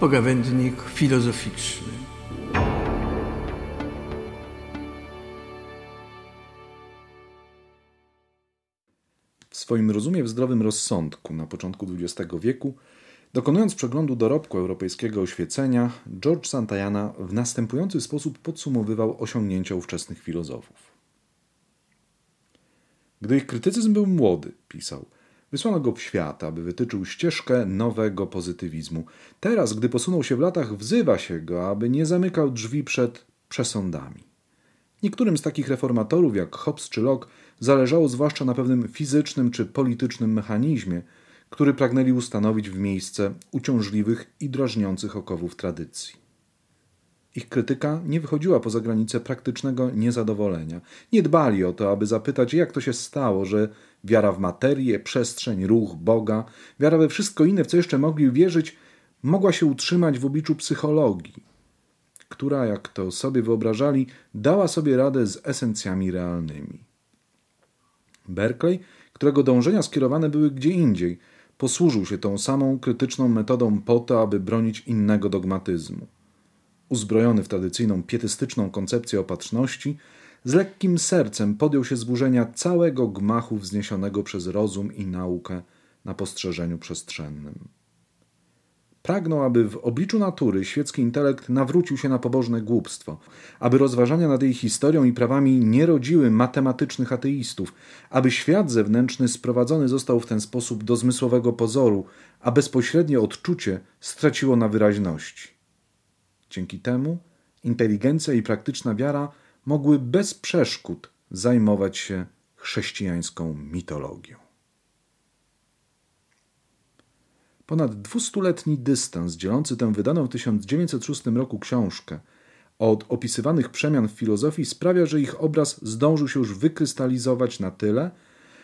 pogawędnik filozoficzny. W swoim rozumie w zdrowym rozsądku na początku XX wieku, dokonując przeglądu dorobku europejskiego oświecenia, George Santayana w następujący sposób podsumowywał osiągnięcia ówczesnych filozofów. Gdy ich krytycyzm był młody, pisał – Wysłano go w świat, aby wytyczył ścieżkę nowego pozytywizmu. Teraz, gdy posunął się w latach, wzywa się go, aby nie zamykał drzwi przed przesądami. Niektórym z takich reformatorów, jak Hobbes czy Locke, zależało zwłaszcza na pewnym fizycznym czy politycznym mechanizmie, który pragnęli ustanowić w miejsce uciążliwych i drażniących okowów tradycji. Ich krytyka nie wychodziła poza granice praktycznego niezadowolenia. Nie dbali o to, aby zapytać, jak to się stało, że wiara w materię, przestrzeń, ruch, Boga, wiara we wszystko inne, w co jeszcze mogli wierzyć, mogła się utrzymać w obliczu psychologii, która, jak to sobie wyobrażali, dała sobie radę z esencjami realnymi. Berkeley, którego dążenia skierowane były gdzie indziej, posłużył się tą samą krytyczną metodą po to, aby bronić innego dogmatyzmu. Uzbrojony w tradycyjną pietystyczną koncepcję opatrzności, z lekkim sercem podjął się zburzenia całego gmachu wzniesionego przez rozum i naukę na postrzeżeniu przestrzennym. Pragnął, aby w obliczu natury świecki intelekt nawrócił się na pobożne głupstwo, aby rozważania nad jej historią i prawami nie rodziły matematycznych ateistów, aby świat zewnętrzny sprowadzony został w ten sposób do zmysłowego pozoru, a bezpośrednie odczucie straciło na wyraźności. Dzięki temu inteligencja i praktyczna wiara mogły bez przeszkód zajmować się chrześcijańską mitologią. Ponad dwustuletni dystans dzielący tę wydaną w 1906 roku książkę od opisywanych przemian w filozofii sprawia, że ich obraz zdążył się już wykrystalizować na tyle,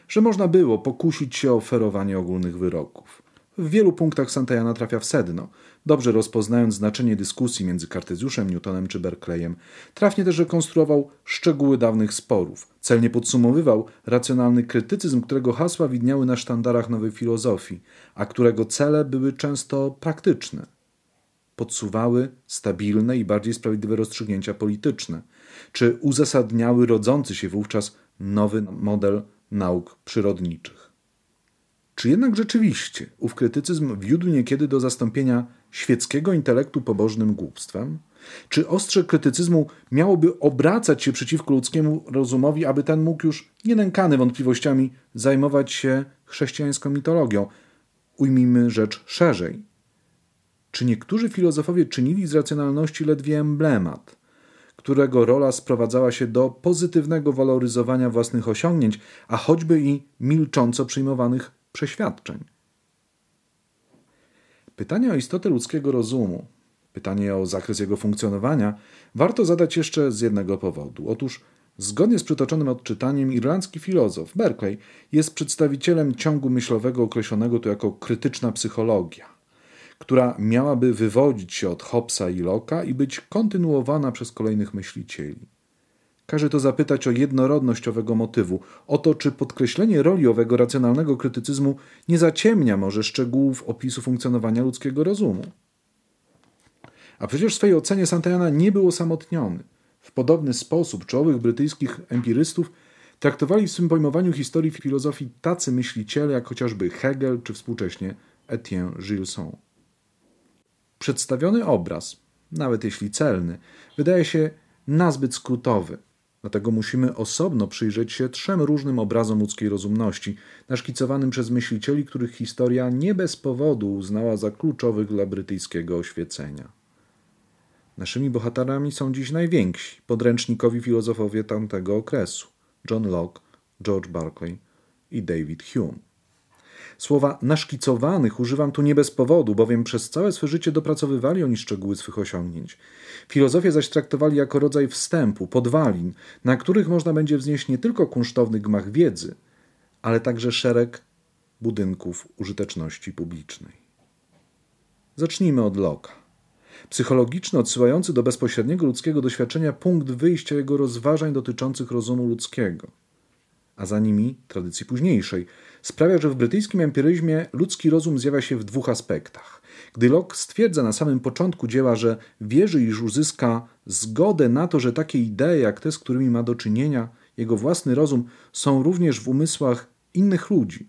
że można było pokusić się o oferowanie ogólnych wyroków. W wielu punktach Santayana trafia w sedno, dobrze rozpoznając znaczenie dyskusji między Kartezjuszem, Newtonem czy Berkeleyem. Trafnie też rekonstruował szczegóły dawnych sporów. Celnie podsumowywał racjonalny krytycyzm, którego hasła widniały na sztandarach nowej filozofii, a którego cele były często praktyczne. Podsuwały stabilne i bardziej sprawiedliwe rozstrzygnięcia polityczne, czy uzasadniały rodzący się wówczas nowy model nauk przyrodniczych. Czy jednak rzeczywiście ów krytycyzm wiódł niekiedy do zastąpienia świeckiego intelektu pobożnym głupstwem? Czy ostrze krytycyzmu miałoby obracać się przeciwko ludzkiemu rozumowi, aby ten mógł już, nienękany wątpliwościami, zajmować się chrześcijańską mitologią? Ujmijmy rzecz szerzej. Czy niektórzy filozofowie czynili z racjonalności ledwie emblemat, którego rola sprowadzała się do pozytywnego waloryzowania własnych osiągnięć, a choćby i milcząco przyjmowanych przeświadczeń. Pytanie o istotę ludzkiego rozumu, pytanie o zakres jego funkcjonowania, warto zadać jeszcze z jednego powodu. Otóż, zgodnie z przytoczonym odczytaniem, irlandzki filozof Berkeley jest przedstawicielem ciągu myślowego określonego tu jako krytyczna psychologia, która miałaby wywodzić się od Hobbesa i Locke'a i być kontynuowana przez kolejnych myślicieli. Każe to zapytać o jednorodność owego motywu, o to, czy podkreślenie roli owego racjonalnego krytycyzmu nie zaciemnia może szczegółów opisu funkcjonowania ludzkiego rozumu. A przecież w swojej ocenie Santayana nie był osamotniony. W podobny sposób czołowych brytyjskich empirystów traktowali w swym pojmowaniu historii filozofii tacy myśliciele jak chociażby Hegel czy współcześnie Etienne Gilson. Przedstawiony obraz, nawet jeśli celny, wydaje się nazbyt skrótowy, Dlatego musimy osobno przyjrzeć się trzem różnym obrazom ludzkiej rozumności, naszkicowanym przez myślicieli, których historia nie bez powodu uznała za kluczowych dla brytyjskiego oświecenia. Naszymi bohaterami są dziś najwięksi podręcznikowi filozofowie tamtego okresu: John Locke, George Berkeley i David Hume. Słowa naszkicowanych używam tu nie bez powodu, bowiem przez całe swe życie dopracowywali oni szczegóły swych osiągnięć. Filozofię zaś traktowali jako rodzaj wstępu, podwalin, na których można będzie wznieść nie tylko kunsztowny gmach wiedzy, ale także szereg budynków użyteczności publicznej. Zacznijmy od Locke. Psychologiczny, odsyłający do bezpośredniego ludzkiego doświadczenia punkt wyjścia jego rozważań dotyczących rozumu ludzkiego. A za nimi tradycji późniejszej, sprawia, że w brytyjskim empiryzmie ludzki rozum zjawia się w dwóch aspektach. Gdy Locke stwierdza na samym początku dzieła, że wierzy, iż uzyska zgodę na to, że takie idee jak te, z którymi ma do czynienia, jego własny rozum, są również w umysłach innych ludzi,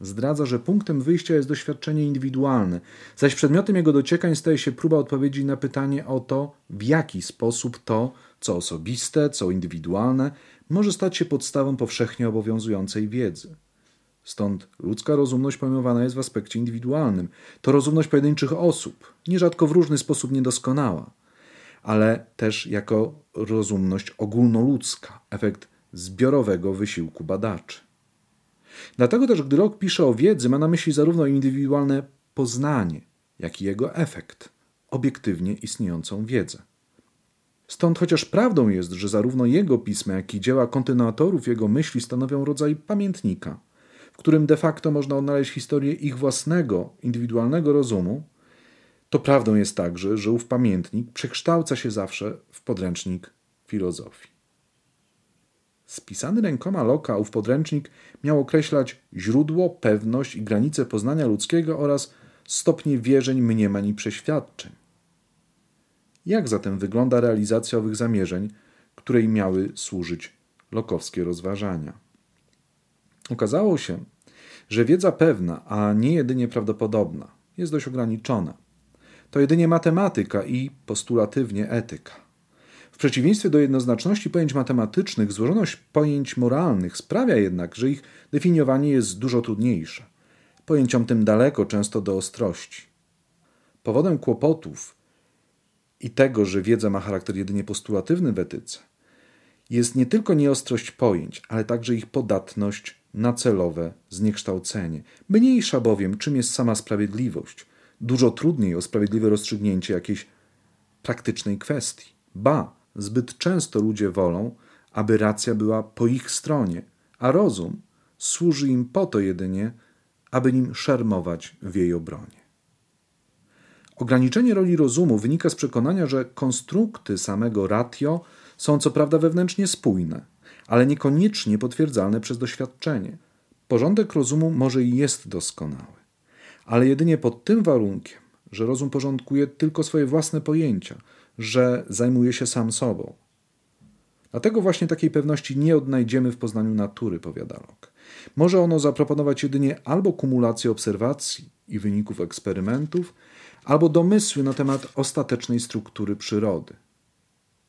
zdradza, że punktem wyjścia jest doświadczenie indywidualne, zaś przedmiotem jego dociekań staje się próba odpowiedzi na pytanie o to, w jaki sposób to, co osobiste, co indywidualne, może stać się podstawą powszechnie obowiązującej wiedzy. Stąd ludzka rozumność pojmowana jest w aspekcie indywidualnym. To rozumność pojedynczych osób, nierzadko w różny sposób niedoskonała, ale też jako rozumność ogólnoludzka, efekt zbiorowego wysiłku badaczy. Dlatego też, gdy Locke pisze o wiedzy, ma na myśli zarówno indywidualne poznanie, jak i jego efekt, obiektywnie istniejącą wiedzę. Stąd chociaż prawdą jest, że zarówno jego pisma, jak i dzieła kontynuatorów jego myśli stanowią rodzaj pamiętnika, w którym de facto można odnaleźć historię ich własnego, indywidualnego rozumu, to prawdą jest także, że ów pamiętnik przekształca się zawsze w podręcznik filozofii. Spisany rękoma Loka ów podręcznik miał określać źródło, pewność i granice poznania ludzkiego oraz stopnie wierzeń, mniemań i przeświadczeń. Jak zatem wygląda realizacja owych zamierzeń, której miały służyć lokowskie rozważania? Okazało się, że wiedza pewna, a nie jedynie prawdopodobna, jest dość ograniczona. To jedynie matematyka i postulatywnie etyka. W przeciwieństwie do jednoznaczności pojęć matematycznych, złożoność pojęć moralnych sprawia jednak, że ich definiowanie jest dużo trudniejsze. Pojęciom tym daleko, często do ostrości. Powodem kłopotów i tego, że wiedza ma charakter jedynie postulatywny w etyce, jest nie tylko nieostrość pojęć, ale także ich podatność na celowe zniekształcenie. Mniejsza bowiem, czym jest sama sprawiedliwość. Dużo trudniej o sprawiedliwe rozstrzygnięcie jakiejś praktycznej kwestii. Ba, Zbyt często ludzie wolą, aby racja była po ich stronie, a rozum służy im po to jedynie, aby nim szermować w jej obronie. Ograniczenie roli rozumu wynika z przekonania, że konstrukty samego ratio są co prawda wewnętrznie spójne, ale niekoniecznie potwierdzalne przez doświadczenie. Porządek rozumu może i jest doskonały, ale jedynie pod tym warunkiem, że rozum porządkuje tylko swoje własne pojęcia, że zajmuje się sam sobą. Dlatego właśnie takiej pewności nie odnajdziemy w poznaniu natury, powiada Locke. Może ono zaproponować jedynie albo kumulację obserwacji i wyników eksperymentów, albo domysły na temat ostatecznej struktury przyrody.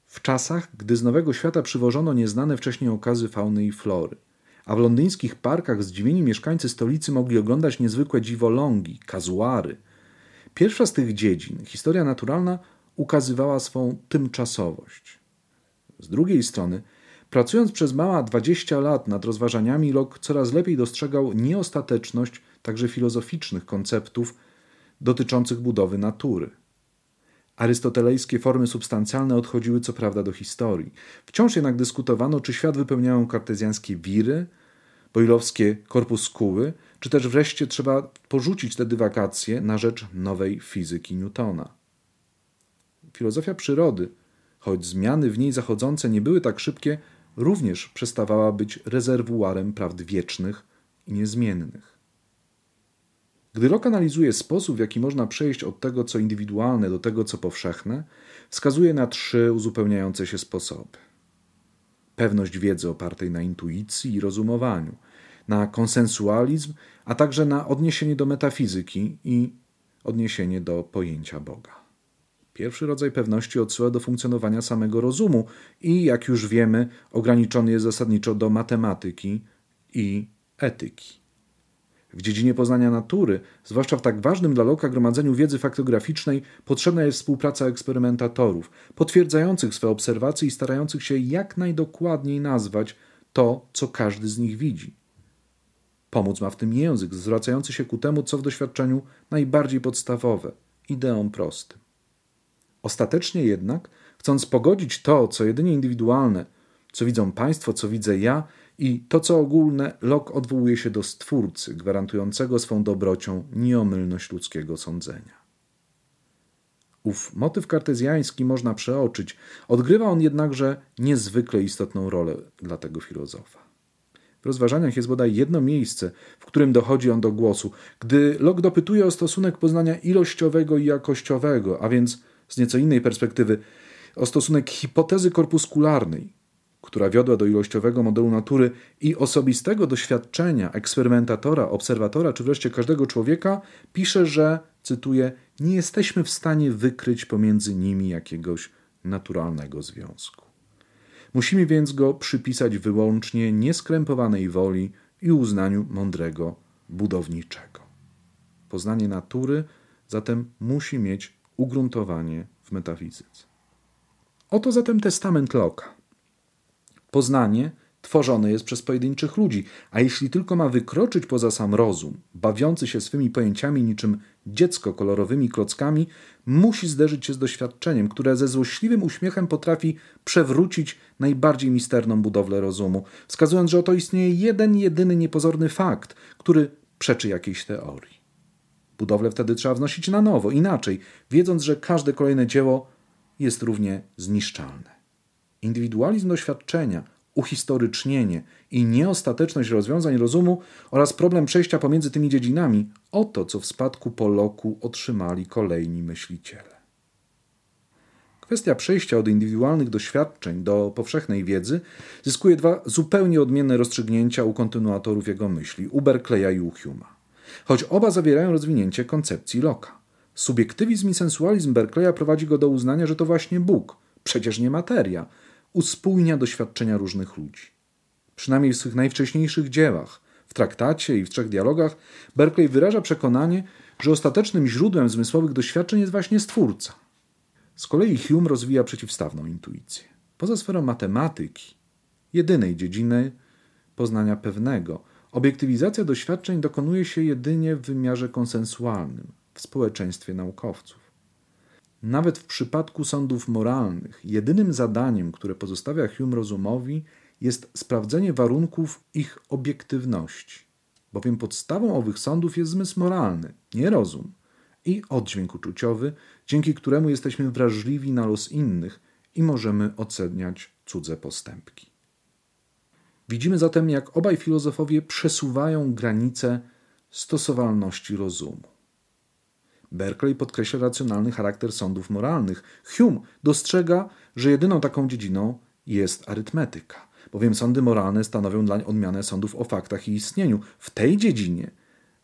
W czasach, gdy z Nowego Świata przywożono nieznane wcześniej okazy fauny i flory, a w londyńskich parkach zdziwieni mieszkańcy stolicy mogli oglądać niezwykłe dziwolągi, kazuary. Pierwsza z tych dziedzin, historia naturalna, ukazywała swą tymczasowość. Z drugiej strony, pracując przez mała 20 lat nad rozważaniami, Locke coraz lepiej dostrzegał nieostateczność także filozoficznych konceptów dotyczących budowy natury. Arystotelejskie formy substancjalne odchodziły co prawda do historii. Wciąż jednak dyskutowano, czy świat wypełniają kartezjańskie wiry, boilowskie korpuskuły, czy też wreszcie trzeba porzucić te dywagacje na rzecz nowej fizyki Newtona filozofia przyrody, choć zmiany w niej zachodzące nie były tak szybkie, również przestawała być rezerwuarem prawd wiecznych i niezmiennych. Gdy Locke analizuje sposób, w jaki można przejść od tego, co indywidualne, do tego, co powszechne, wskazuje na trzy uzupełniające się sposoby. Pewność wiedzy opartej na intuicji i rozumowaniu, na konsensualizm, a także na odniesienie do metafizyki i odniesienie do pojęcia Boga. Pierwszy rodzaj pewności odsyła do funkcjonowania samego rozumu i, jak już wiemy, ograniczony jest zasadniczo do matematyki i etyki. W dziedzinie poznania natury, zwłaszcza w tak ważnym dla Loka gromadzeniu wiedzy faktograficznej, potrzebna jest współpraca eksperymentatorów, potwierdzających swe obserwacje i starających się jak najdokładniej nazwać to, co każdy z nich widzi. Pomóc ma w tym język, zwracający się ku temu, co w doświadczeniu najbardziej podstawowe, ideom prostym. Ostatecznie jednak, chcąc pogodzić to, co jedynie indywidualne, co widzą Państwo, co widzę ja, i to, co ogólne, Locke odwołuje się do Stwórcy, gwarantującego swą dobrocią nieomylność ludzkiego sądzenia. Ów motyw kartezjański można przeoczyć, odgrywa on jednakże niezwykle istotną rolę dla tego filozofa. W rozważaniach jest bodaj jedno miejsce, w którym dochodzi on do głosu, gdy Locke dopytuje o stosunek poznania ilościowego i jakościowego, a więc z nieco innej perspektywy, o stosunek hipotezy korpuskularnej, która wiodła do ilościowego modelu natury i osobistego doświadczenia eksperymentatora, obserwatora czy wreszcie każdego człowieka, pisze, że, cytuję, nie jesteśmy w stanie wykryć pomiędzy nimi jakiegoś naturalnego związku. Musimy więc go przypisać wyłącznie nieskrępowanej woli i uznaniu mądrego budowniczego. Poznanie natury zatem musi mieć ugruntowanie w metafizyce. Oto zatem testament Locke'a. Poznanie tworzone jest przez pojedynczych ludzi, a jeśli tylko ma wykroczyć poza sam rozum, bawiący się swymi pojęciami niczym dziecko kolorowymi klockami, musi zderzyć się z doświadczeniem, które ze złośliwym uśmiechem potrafi przewrócić najbardziej misterną budowlę rozumu, wskazując, że oto istnieje jeden, jedyny niepozorny fakt, który przeczy jakiejś teorii. Budowlę wtedy trzeba wnosić na nowo, inaczej, wiedząc, że każde kolejne dzieło jest równie zniszczalne. Indywidualizm doświadczenia, uhistorycznienie i nieostateczność rozwiązań rozumu oraz problem przejścia pomiędzy tymi dziedzinami oto, co w spadku po Loku otrzymali kolejni myśliciele. Kwestia przejścia od indywidualnych doświadczeń do powszechnej wiedzy zyskuje dwa zupełnie odmienne rozstrzygnięcia u kontynuatorów jego myśli, u Berkeleya i u Huma. Choć oba zawierają rozwinięcie koncepcji Loka. Subiektywizm i sensualizm Berkeleya prowadzi go do uznania, że to właśnie Bóg, przecież nie materia, uspójnia doświadczenia różnych ludzi. Przynajmniej w swych najwcześniejszych dziełach, w traktacie i w trzech dialogach, Berkeley wyraża przekonanie, że ostatecznym źródłem zmysłowych doświadczeń jest właśnie Stwórca. Z kolei Hume rozwija przeciwstawną intuicję. Poza sferą matematyki, jedynej dziedziny poznania pewnego, obiektywizacja doświadczeń dokonuje się jedynie w wymiarze konsensualnym, w społeczeństwie naukowców. Nawet w przypadku sądów moralnych, jedynym zadaniem, które pozostawia Hume rozumowi, jest sprawdzenie warunków ich obiektywności, bowiem podstawą owych sądów jest zmysł moralny, nie rozum, i oddźwięk uczuciowy, dzięki któremu jesteśmy wrażliwi na los innych i możemy oceniać cudze postępki. Widzimy zatem, jak obaj filozofowie przesuwają granice stosowalności rozumu. Berkeley podkreśla racjonalny charakter sądów moralnych. Hume dostrzega, że jedyną taką dziedziną jest arytmetyka, bowiem sądy moralne stanowią dla odmianę sądów o faktach i istnieniu. W tej dziedzinie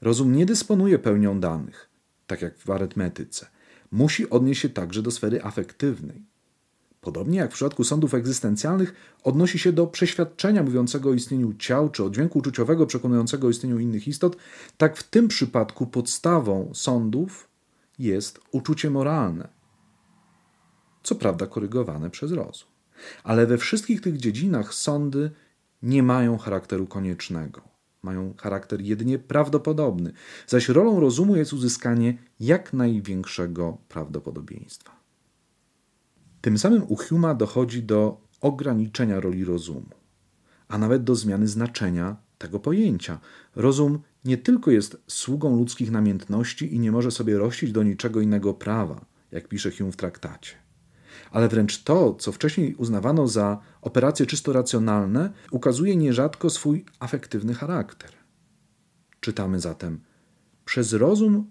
rozum nie dysponuje pełnią danych, tak jak w arytmetyce. Musi odnieść się także do sfery afektywnej. Podobnie jak w przypadku sądów egzystencjalnych, odnosi się do przeświadczenia mówiącego o istnieniu ciał, czy o dźwięku uczuciowego przekonującego o istnieniu innych istot, tak w tym przypadku podstawą sądów jest uczucie moralne. Co prawda korygowane przez rozum. Ale we wszystkich tych dziedzinach sądy nie mają charakteru koniecznego. Mają charakter jedynie prawdopodobny, zaś rolą rozumu jest uzyskanie jak największego prawdopodobieństwa. Tym samym u Huma dochodzi do ograniczenia roli rozumu, a nawet do zmiany znaczenia tego pojęcia. Rozum nie tylko jest sługą ludzkich namiętności i nie może sobie rościć do niczego innego prawa, jak pisze Hume w traktacie. Ale wręcz to, co wcześniej uznawano za operacje czysto racjonalne, ukazuje nierzadko swój afektywny charakter. Czytamy zatem: Przez rozum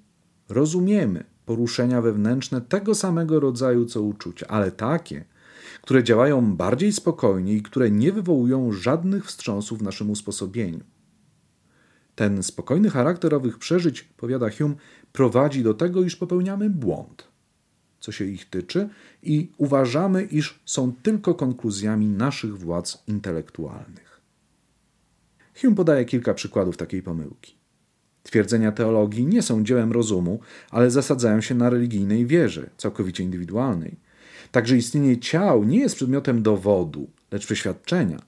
rozumiemy poruszenia wewnętrzne tego samego rodzaju co uczucia, ale takie, które działają bardziej spokojnie i które nie wywołują żadnych wstrząsów w naszym usposobieniu. Ten spokojny charakter owych przeżyć, powiada Hume, prowadzi do tego, iż popełniamy błąd, co się ich tyczy, i uważamy, iż są tylko konkluzjami naszych władz intelektualnych. Hume podaje kilka przykładów takiej pomyłki. Twierdzenia teologii nie są dziełem rozumu, ale zasadzają się na religijnej wierze, całkowicie indywidualnej. Także istnienie ciał nie jest przedmiotem dowodu, lecz przeświadczenia,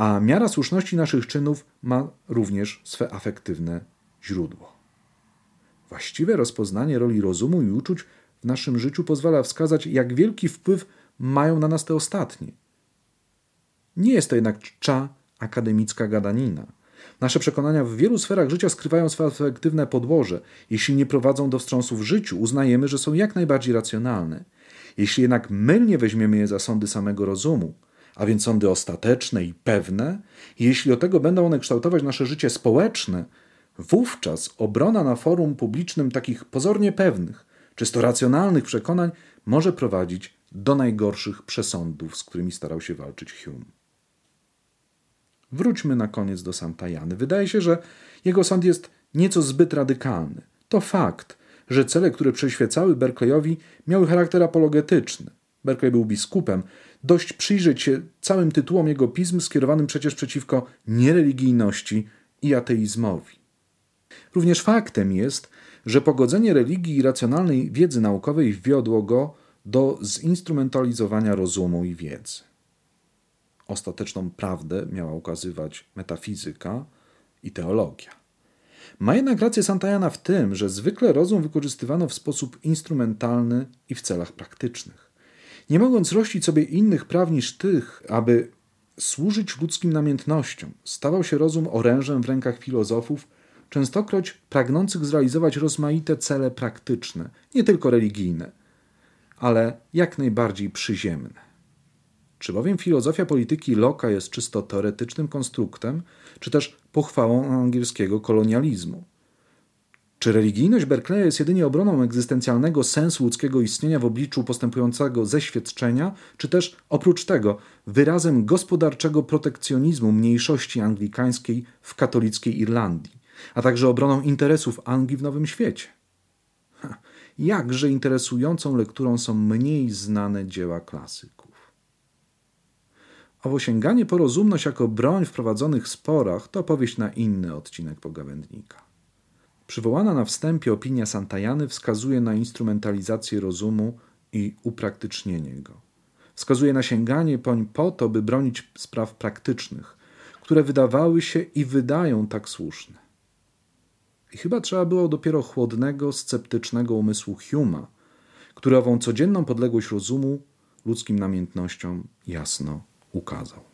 a miara słuszności naszych czynów ma również swe afektywne źródło. Właściwe rozpoznanie roli rozumu i uczuć w naszym życiu pozwala wskazać, jak wielki wpływ mają na nas te ostatnie. Nie jest to jednak cza akademicka gadanina. Nasze przekonania w wielu sferach życia skrywają swe afektywne podłoże. Jeśli nie prowadzą do wstrząsów w życiu, uznajemy, że są jak najbardziej racjonalne. Jeśli jednak mylnie weźmiemy je za sądy samego rozumu, a więc sądy ostateczne i pewne, jeśli do tego będą one kształtować nasze życie społeczne, wówczas obrona na forum publicznym takich pozornie pewnych, czysto racjonalnych przekonań może prowadzić do najgorszych przesądów, z którymi starał się walczyć Hume. Wróćmy na koniec do Santajany. Wydaje się, że jego sąd jest nieco zbyt radykalny. To fakt, że cele, które przyświecały Berkeleyowi, miały charakter apologetyczny. Berkeley był biskupem. Dość przyjrzeć się całym tytułom jego pism skierowanym przecież przeciwko niereligijności i ateizmowi. Również faktem jest, że pogodzenie religii i racjonalnej wiedzy naukowej wiodło go do zinstrumentalizowania rozumu i wiedzy. Ostateczną prawdę miała ukazywać metafizyka i teologia. Ma jednak rację Santayana w tym, że zwykle rozum wykorzystywano w sposób instrumentalny i w celach praktycznych. Nie mogąc rościć sobie innych praw niż tych, aby służyć ludzkim namiętnościom, stawał się rozum orężem w rękach filozofów, częstokroć pragnących zrealizować rozmaite cele praktyczne, nie tylko religijne, ale jak najbardziej przyziemne. Czy bowiem filozofia polityki Locke'a jest czysto teoretycznym konstruktem, czy też pochwałą angielskiego kolonializmu? Czy religijność Berkeleya jest jedynie obroną egzystencjalnego sensu ludzkiego istnienia w obliczu postępującego zeświadczenia, czy też oprócz tego wyrazem gospodarczego protekcjonizmu mniejszości anglikańskiej w katolickiej Irlandii, a także obroną interesów Anglii w Nowym Świecie? jakże interesującą lekturą są mniej znane dzieła klasyków. Owo sięganie po rozumność jako broń w prowadzonych sporach to opowieść na inny odcinek pogawędnika. Przywołana na wstępie opinia Santajany wskazuje na instrumentalizację rozumu i upraktycznienie go. Wskazuje na sięganie poń po to, by bronić spraw praktycznych, które wydawały się i wydają tak słuszne. I chyba trzeba było dopiero chłodnego, sceptycznego umysłu Huma, który ową codzienną podległość rozumu ludzkim namiętnościom jasno ukazał.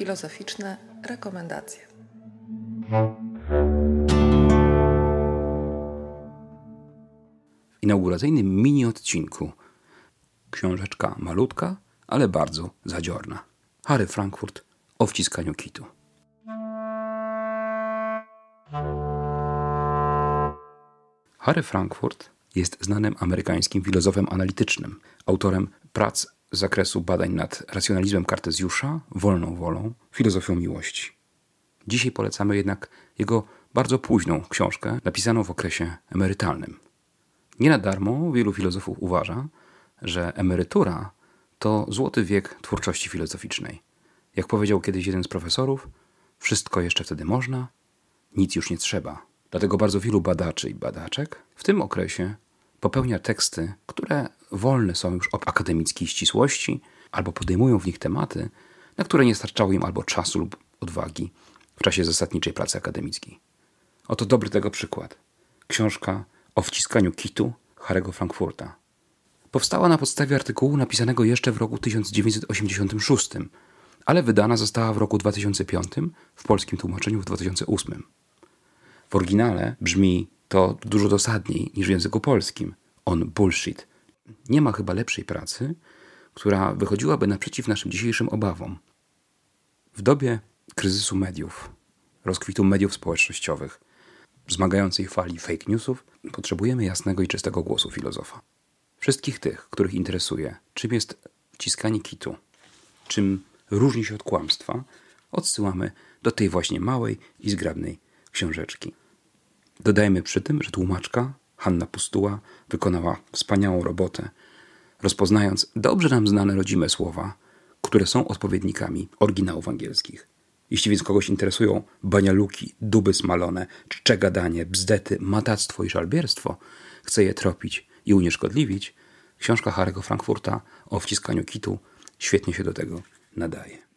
Filozoficzne rekomendacje. inauguracyjnym mini odcinku. Książeczka malutka, ale bardzo zadziorna. Harry Frankfurt o wciskaniu kitu. Harry Frankfurt jest znanym amerykańskim filozofem analitycznym, autorem prac z zakresu badań nad racjonalizmem Kartezjusza, wolną wolą, filozofią miłości. Dzisiaj polecamy jednak jego bardzo późną książkę, napisaną w okresie emerytalnym – nie na darmo wielu filozofów uważa, że emerytura to złoty wiek twórczości filozoficznej. Jak powiedział kiedyś jeden z profesorów, wszystko jeszcze wtedy można, nic już nie trzeba. Dlatego bardzo wielu badaczy i badaczek w tym okresie popełnia teksty, które wolne są już od akademickiej ścisłości, albo podejmują w nich tematy, na które nie starczało im albo czasu lub odwagi w czasie zasadniczej pracy akademickiej. Oto dobry tego przykład. Książka o wciskaniu kitu Harego Frankfurta. Powstała na podstawie artykułu napisanego jeszcze w roku 1986, ale wydana została w roku 2005 w polskim tłumaczeniu w 2008. W oryginale brzmi to dużo dosadniej niż w języku polskim. On bullshit. Nie ma chyba lepszej pracy, która wychodziłaby naprzeciw naszym dzisiejszym obawom. W dobie kryzysu mediów, rozkwitu mediów społecznościowych, wzmagającej fali fake newsów, potrzebujemy jasnego i czystego głosu filozofa. Wszystkich tych, których interesuje, czym jest wciskanie kitu, czym różni się od kłamstwa, odsyłamy do tej właśnie małej i zgrabnej książeczki. Dodajmy przy tym, że tłumaczka Hanna Pustuła wykonała wspaniałą robotę, rozpoznając dobrze nam znane rodzime słowa, które są odpowiednikami oryginałów angielskich. Jeśli więc kogoś interesują banialuki, duby smalone, czcze gadanie, bzdety, matactwo i szalbierstwo, chce je tropić i unieszkodliwić, książka Harego Frankfurta o wciskaniu kitu świetnie się do tego nadaje.